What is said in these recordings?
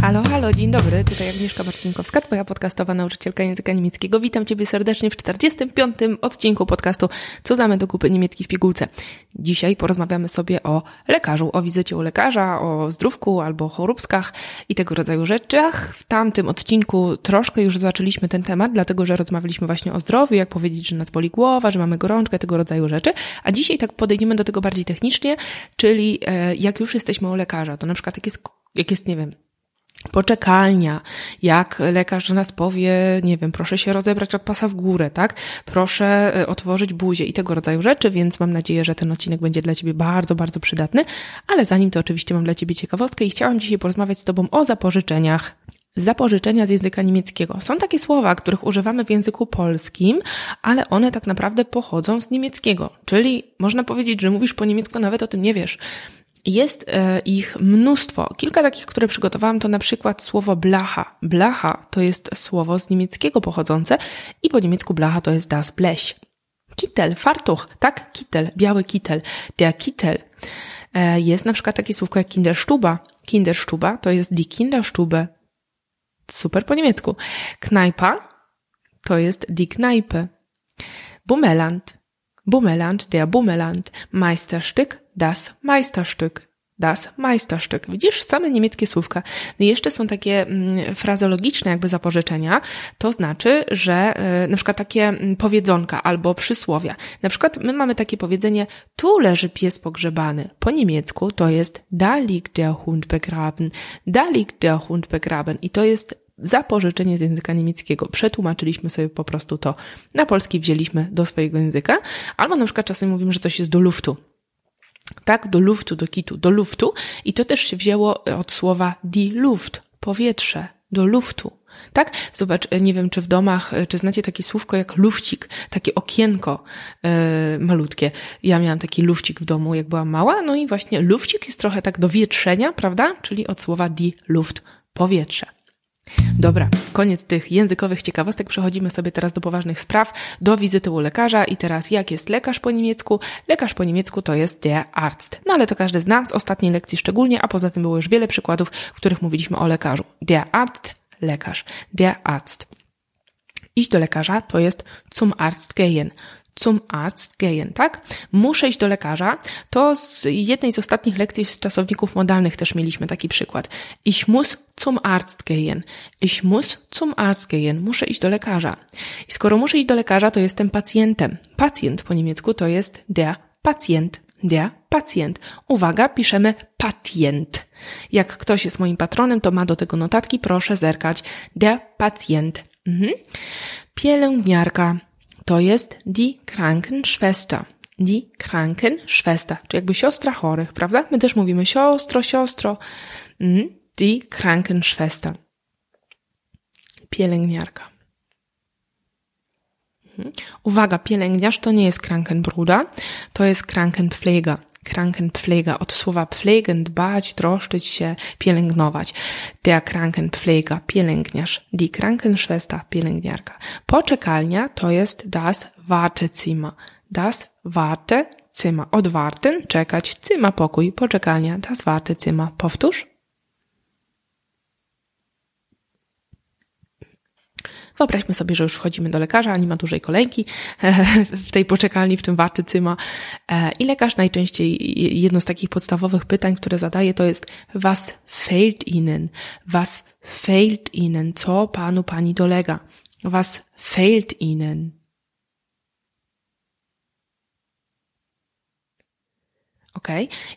Halo, halo, dzień dobry. Tutaj Agnieszka Marcinkowska, Twoja podcastowa nauczycielka języka niemieckiego. Witam Ciebie serdecznie w 45. odcinku podcastu Co znamy do kupy niemiecki w pigułce. Dzisiaj porozmawiamy sobie o lekarzu, o wizycie u lekarza, o zdrówku albo choróbskach i tego rodzaju rzeczach. W tamtym odcinku troszkę już zaczęliśmy ten temat, dlatego że rozmawialiśmy właśnie o zdrowiu, jak powiedzieć, że nas boli głowa, że mamy gorączkę, tego rodzaju rzeczy. A dzisiaj tak podejdziemy do tego bardziej technicznie, czyli e, jak już jesteśmy u lekarza, to na przykład jak jest, jak jest nie wiem, poczekalnia, jak lekarz nas powie, nie wiem, proszę się rozebrać od pasa w górę, tak? Proszę e, otworzyć buzię i tego rodzaju rzeczy, więc mam nadzieję, że ten odcinek będzie dla Ciebie bardzo, bardzo przydatny. Ale zanim to oczywiście mam dla Ciebie ciekawostkę i chciałam dzisiaj porozmawiać z Tobą o zapożyczeniach zapożyczenia z języka niemieckiego. Są takie słowa, których używamy w języku polskim, ale one tak naprawdę pochodzą z niemieckiego. Czyli można powiedzieć, że mówisz po niemiecku, nawet o tym nie wiesz. Jest e, ich mnóstwo. Kilka takich, które przygotowałam, to na przykład słowo blacha. Blacha to jest słowo z niemieckiego pochodzące i po niemiecku blacha to jest das Blech. Kittel, fartuch, tak? Kittel, biały kittel. Der Kittel. E, jest na przykład takie słówko jak Kinderstuba. Kinderstuba to jest die Kinderstube. Super po niemiecku. Knajpa to jest die Kneipe. Bumeland. Bumeland, der Bumeland. Meisterstück, das Meisterstück. Das Meisterstück. Widzisz, same niemieckie słówka. No jeszcze są takie mm, frazologiczne jakby zapożyczenia. To znaczy, że y, na przykład takie mm, powiedzonka albo przysłowia. Na przykład my mamy takie powiedzenie, tu leży pies pogrzebany. Po niemiecku to jest da liegt der Hund begraben. Da liegt der Hund begraben. I to jest zapożyczenie z języka niemieckiego. Przetłumaczyliśmy sobie po prostu to. Na polski wzięliśmy do swojego języka. Albo na przykład czasem mówimy, że coś jest do luftu. Tak, do luftu, do kitu, do luftu. I to też się wzięło od słowa die Luft, powietrze, do luftu. Tak? Zobacz, nie wiem, czy w domach, czy znacie takie słówko jak lufcik, takie okienko yy, malutkie. Ja miałam taki lufcik w domu, jak byłam mała, no i właśnie lufcik jest trochę tak do wietrzenia, prawda? Czyli od słowa die Luft, powietrze. Dobra, koniec tych językowych ciekawostek. Przechodzimy sobie teraz do poważnych spraw, do wizyty u lekarza. I teraz, jak jest lekarz po niemiecku? Lekarz po niemiecku to jest der Arzt. No ale to każdy z nas, ostatniej lekcji szczególnie, a poza tym było już wiele przykładów, w których mówiliśmy o lekarzu. Der Arzt, lekarz. Der Arzt. Iść do lekarza to jest zum Arzt gehen zum Arzt gehen, tak? Muszę iść do lekarza. To z jednej z ostatnich lekcji z czasowników modalnych też mieliśmy taki przykład. Ich muss zum Arzt gehen. Ich muss zum Arzt gehen. Muszę iść do lekarza. I skoro muszę iść do lekarza, to jestem pacjentem. Pacjent po niemiecku to jest der Patient. Der Patient. Uwaga, piszemy pacjent. Jak ktoś jest moim patronem, to ma do tego notatki, proszę zerkać. Der Patient. Mhm. Pielęgniarka to jest die Krankenschwester. Die Krankenschwester, czy jakby siostra chorych, prawda? My też mówimy siostro, siostro. Mhm. Die Krankenschwester. Pielęgniarka. Mhm. Uwaga, pielęgniarz to nie jest Krankenbruder, to jest Krankenpfleger. Krankenpfleger od słowa pflegen, dbać, troszczyć się, pielęgnować. Der Krankenpfleger, pielęgniarz. Die Krankenschwester, pielęgniarka. Poczekalnia to jest das Wartezimmer. Das Wartezimmer. Od warten, czekać, Zimmer, pokój, poczekalnia, das Wartezimmer. Powtórz. Wyobraźmy sobie, że już wchodzimy do lekarza, nie ma dużej kolejki w tej poczekalni, w tym warty cyma. E, I lekarz najczęściej, jedno z takich podstawowych pytań, które zadaje, to jest was fehlt Ihnen? Was fehlt Ihnen? Co panu, pani dolega? Was fehlt Ihnen? Ok?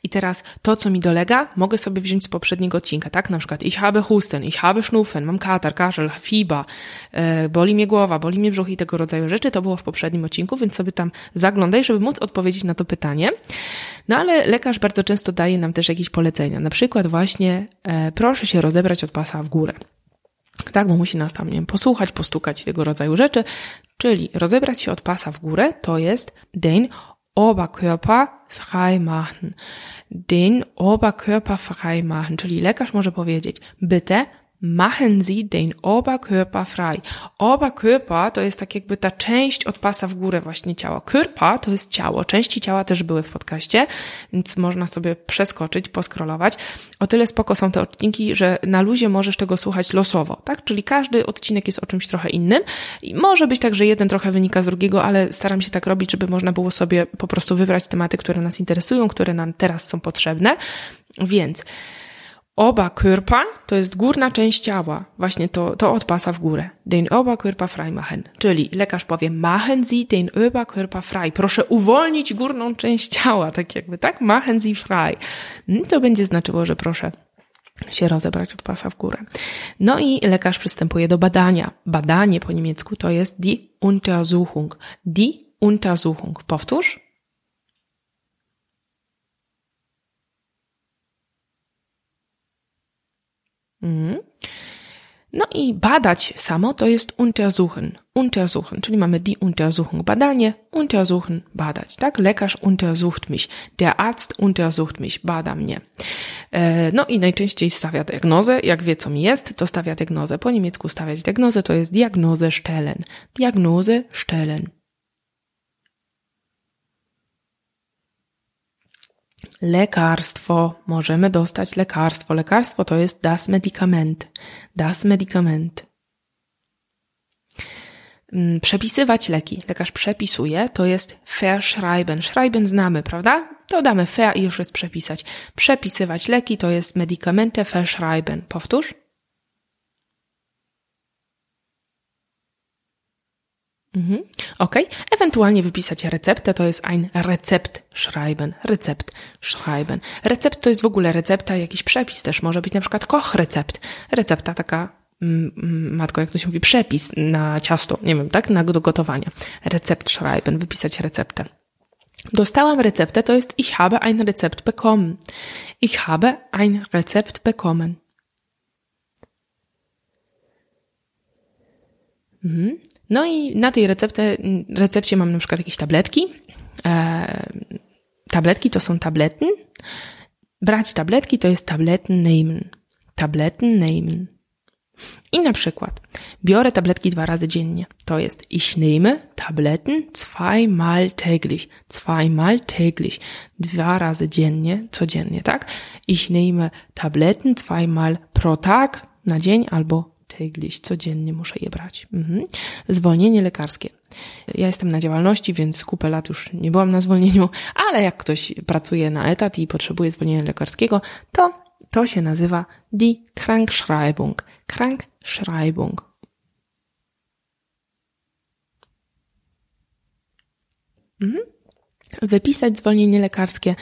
I teraz to, co mi dolega, mogę sobie wziąć z poprzedniego odcinka, tak? Na przykład ich habe Husten, ich habe Schnupfen, mam katar, kaszel, fiba, e, boli mnie głowa, boli mnie brzuch i tego rodzaju rzeczy. To było w poprzednim odcinku, więc sobie tam zaglądaj, żeby móc odpowiedzieć na to pytanie. No ale lekarz bardzo często daje nam też jakieś polecenia. Na przykład właśnie e, proszę się rozebrać od pasa w górę. Tak, bo musi nas tam, nie wiem, posłuchać, postukać tego rodzaju rzeczy. Czyli rozebrać się od pasa w górę to jest den Oberkörper frei machen. Den Oberkörper frei machen. Czyli lekarz może powiedzieć, bitte machen Sie den Oberkörper frei. Oberkörper to jest tak jakby ta część od pasa w górę właśnie ciała. Körper to jest ciało. Części ciała też były w podcaście, więc można sobie przeskoczyć, poskrolować. O tyle spoko są te odcinki, że na luzie możesz tego słuchać losowo, tak? Czyli każdy odcinek jest o czymś trochę innym. I może być tak, że jeden trochę wynika z drugiego, ale staram się tak robić, żeby można było sobie po prostu wybrać tematy, które nas interesują, które nam teraz są potrzebne. Więc Oberkörper to jest górna część ciała, właśnie to, to od pasa w górę. Den Oberkörper frei machen. Czyli lekarz powie, machen Sie den Oberkörper frei. Proszę uwolnić górną część ciała, tak jakby, tak? Machen Sie frei. Mm, to będzie znaczyło, że proszę się rozebrać od pasa w górę. No i lekarz przystępuje do badania. Badanie po niemiecku to jest die Untersuchung. Die Untersuchung. Powtórz. Mhm. No i badać samo to jest untersuchen. Untersuchen, czyli mamy die Untersuchung, badanie, untersuchen, badać, tak? Lekarz untersucht mich, der Arzt untersucht mich, bada mnie. E, no i najczęściej stawia diagnozę, jak wie co mi jest, to stawia diagnozę. Po niemiecku stawiać diagnozę to jest Diagnose stellen. Diagnose stellen. Lekarstwo. Możemy dostać lekarstwo. Lekarstwo to jest das Medikament. Das Medikament. Mm, przepisywać leki. Lekarz przepisuje, to jest verschreiben. Schreiben znamy, prawda? To damy ver i już jest przepisać. Przepisywać leki to jest Medikamente verschreiben. Powtórz. Mhm. Ok. Ewentualnie wypisać receptę, to jest ein Rezept schreiben. Recept schreiben. Recept to jest w ogóle recepta, jakiś przepis też może być na przykład Koch recept. Recepta taka, mm, mm, matko, jak to się mówi, przepis na ciasto, nie wiem, tak, na, do gotowania. Recept schreiben, wypisać receptę. Dostałam receptę, to jest ich habe ein Rezept bekommen. Ich habe ein Rezept bekommen. Mhm. No i na tej recepcie, recepcie mam na przykład jakieś tabletki. E, tabletki to są tableten. Brać tabletki to jest tabletten nehmen. Tabletten nehmen. I na przykład biorę tabletki dwa razy dziennie. To jest ich nehme Tabletten zweimal täglich. Zweimal täglich. Dwa razy dziennie, codziennie, tak? Ich nehme Tabletten zweimal pro Tag na dzień albo täglich, codziennie muszę je brać. Mhm. Zwolnienie lekarskie. Ja jestem na działalności, więc kupę lat już nie byłam na zwolnieniu, ale jak ktoś pracuje na etat i potrzebuje zwolnienia lekarskiego, to to się nazywa die Krankschreibung. Krankschreibung. Mhm. Wypisać zwolnienie lekarskie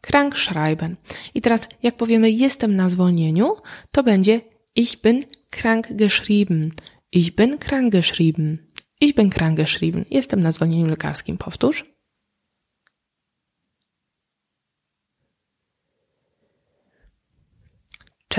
Krankschreiben. I teraz, jak powiemy jestem na zwolnieniu, to będzie ich bin krankgeschrieben. Ich bin krankgeschrieben. Ich bin krankgeschrieben. Jestem na zwolnieniu lekarskim. Powtórz.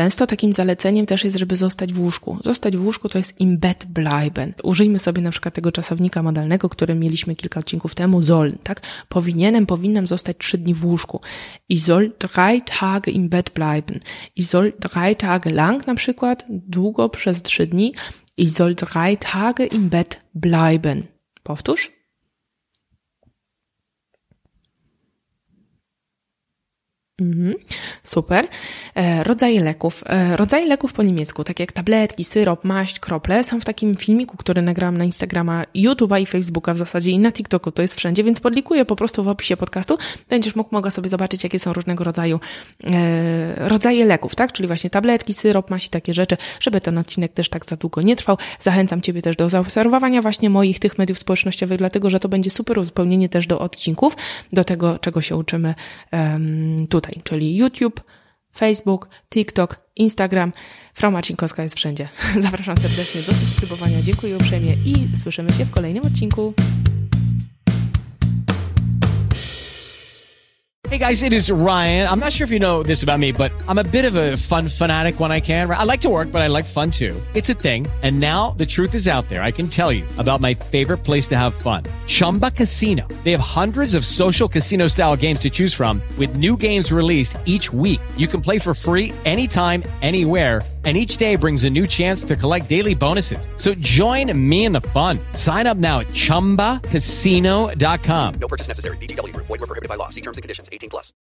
Często takim zaleceniem też jest, żeby zostać w łóżku. Zostać w łóżku to jest im Bett bleiben. Użyjmy sobie na przykład tego czasownika modalnego, który mieliśmy kilka odcinków temu, soll, tak? Powinienem, powinnam zostać trzy dni w łóżku. Ich soll drei Tage im Bett bleiben. Ich soll drei Tage lang na przykład, długo przez trzy dni. Ich soll drei Tage im Bett bleiben. Powtórz. Super. e, rodzaje leków. E, rodzaje leków po niemiecku, tak jak tabletki, syrop, maść, krople, są w takim filmiku, który nagrałam na Instagrama, YouTube'a i Facebooka w zasadzie i na TikToku, to jest wszędzie, więc podlikuję po prostu w opisie podcastu. Będziesz mógł, mogła sobie zobaczyć, jakie są różnego rodzaju e, rodzaje leków, tak? Czyli właśnie tabletki, syrop, maść i takie rzeczy, żeby ten odcinek też tak za długo nie trwał. Zachęcam Ciebie też do zaobserwowania właśnie moich tych mediów społecznościowych, dlatego, że to będzie super uzupełnienie też do odcinków, do tego, czego się uczymy tutaj, czyli YouTube, Facebook, TikTok, Instagram. Frau Marcinkowska jest wszędzie. Zapraszam serdecznie do subskrybowania. Dziękuję uprzejmie i słyszymy się w kolejnym odcinku. Hey guys, it is Ryan. I'm not sure if you know this about me, but I'm a bit of a fun fanatic when I can. I like to work, but I like fun too. It's a thing. And now the truth is out there. I can tell you about my favorite place to have fun Chumba Casino. They have hundreds of social casino style games to choose from, with new games released each week. You can play for free anytime, anywhere and each day brings a new chance to collect daily bonuses. So join me in the fun. Sign up now at ChumbaCasino.com. No purchase necessary. Group. Void were prohibited by law. See terms and conditions. 18 plus.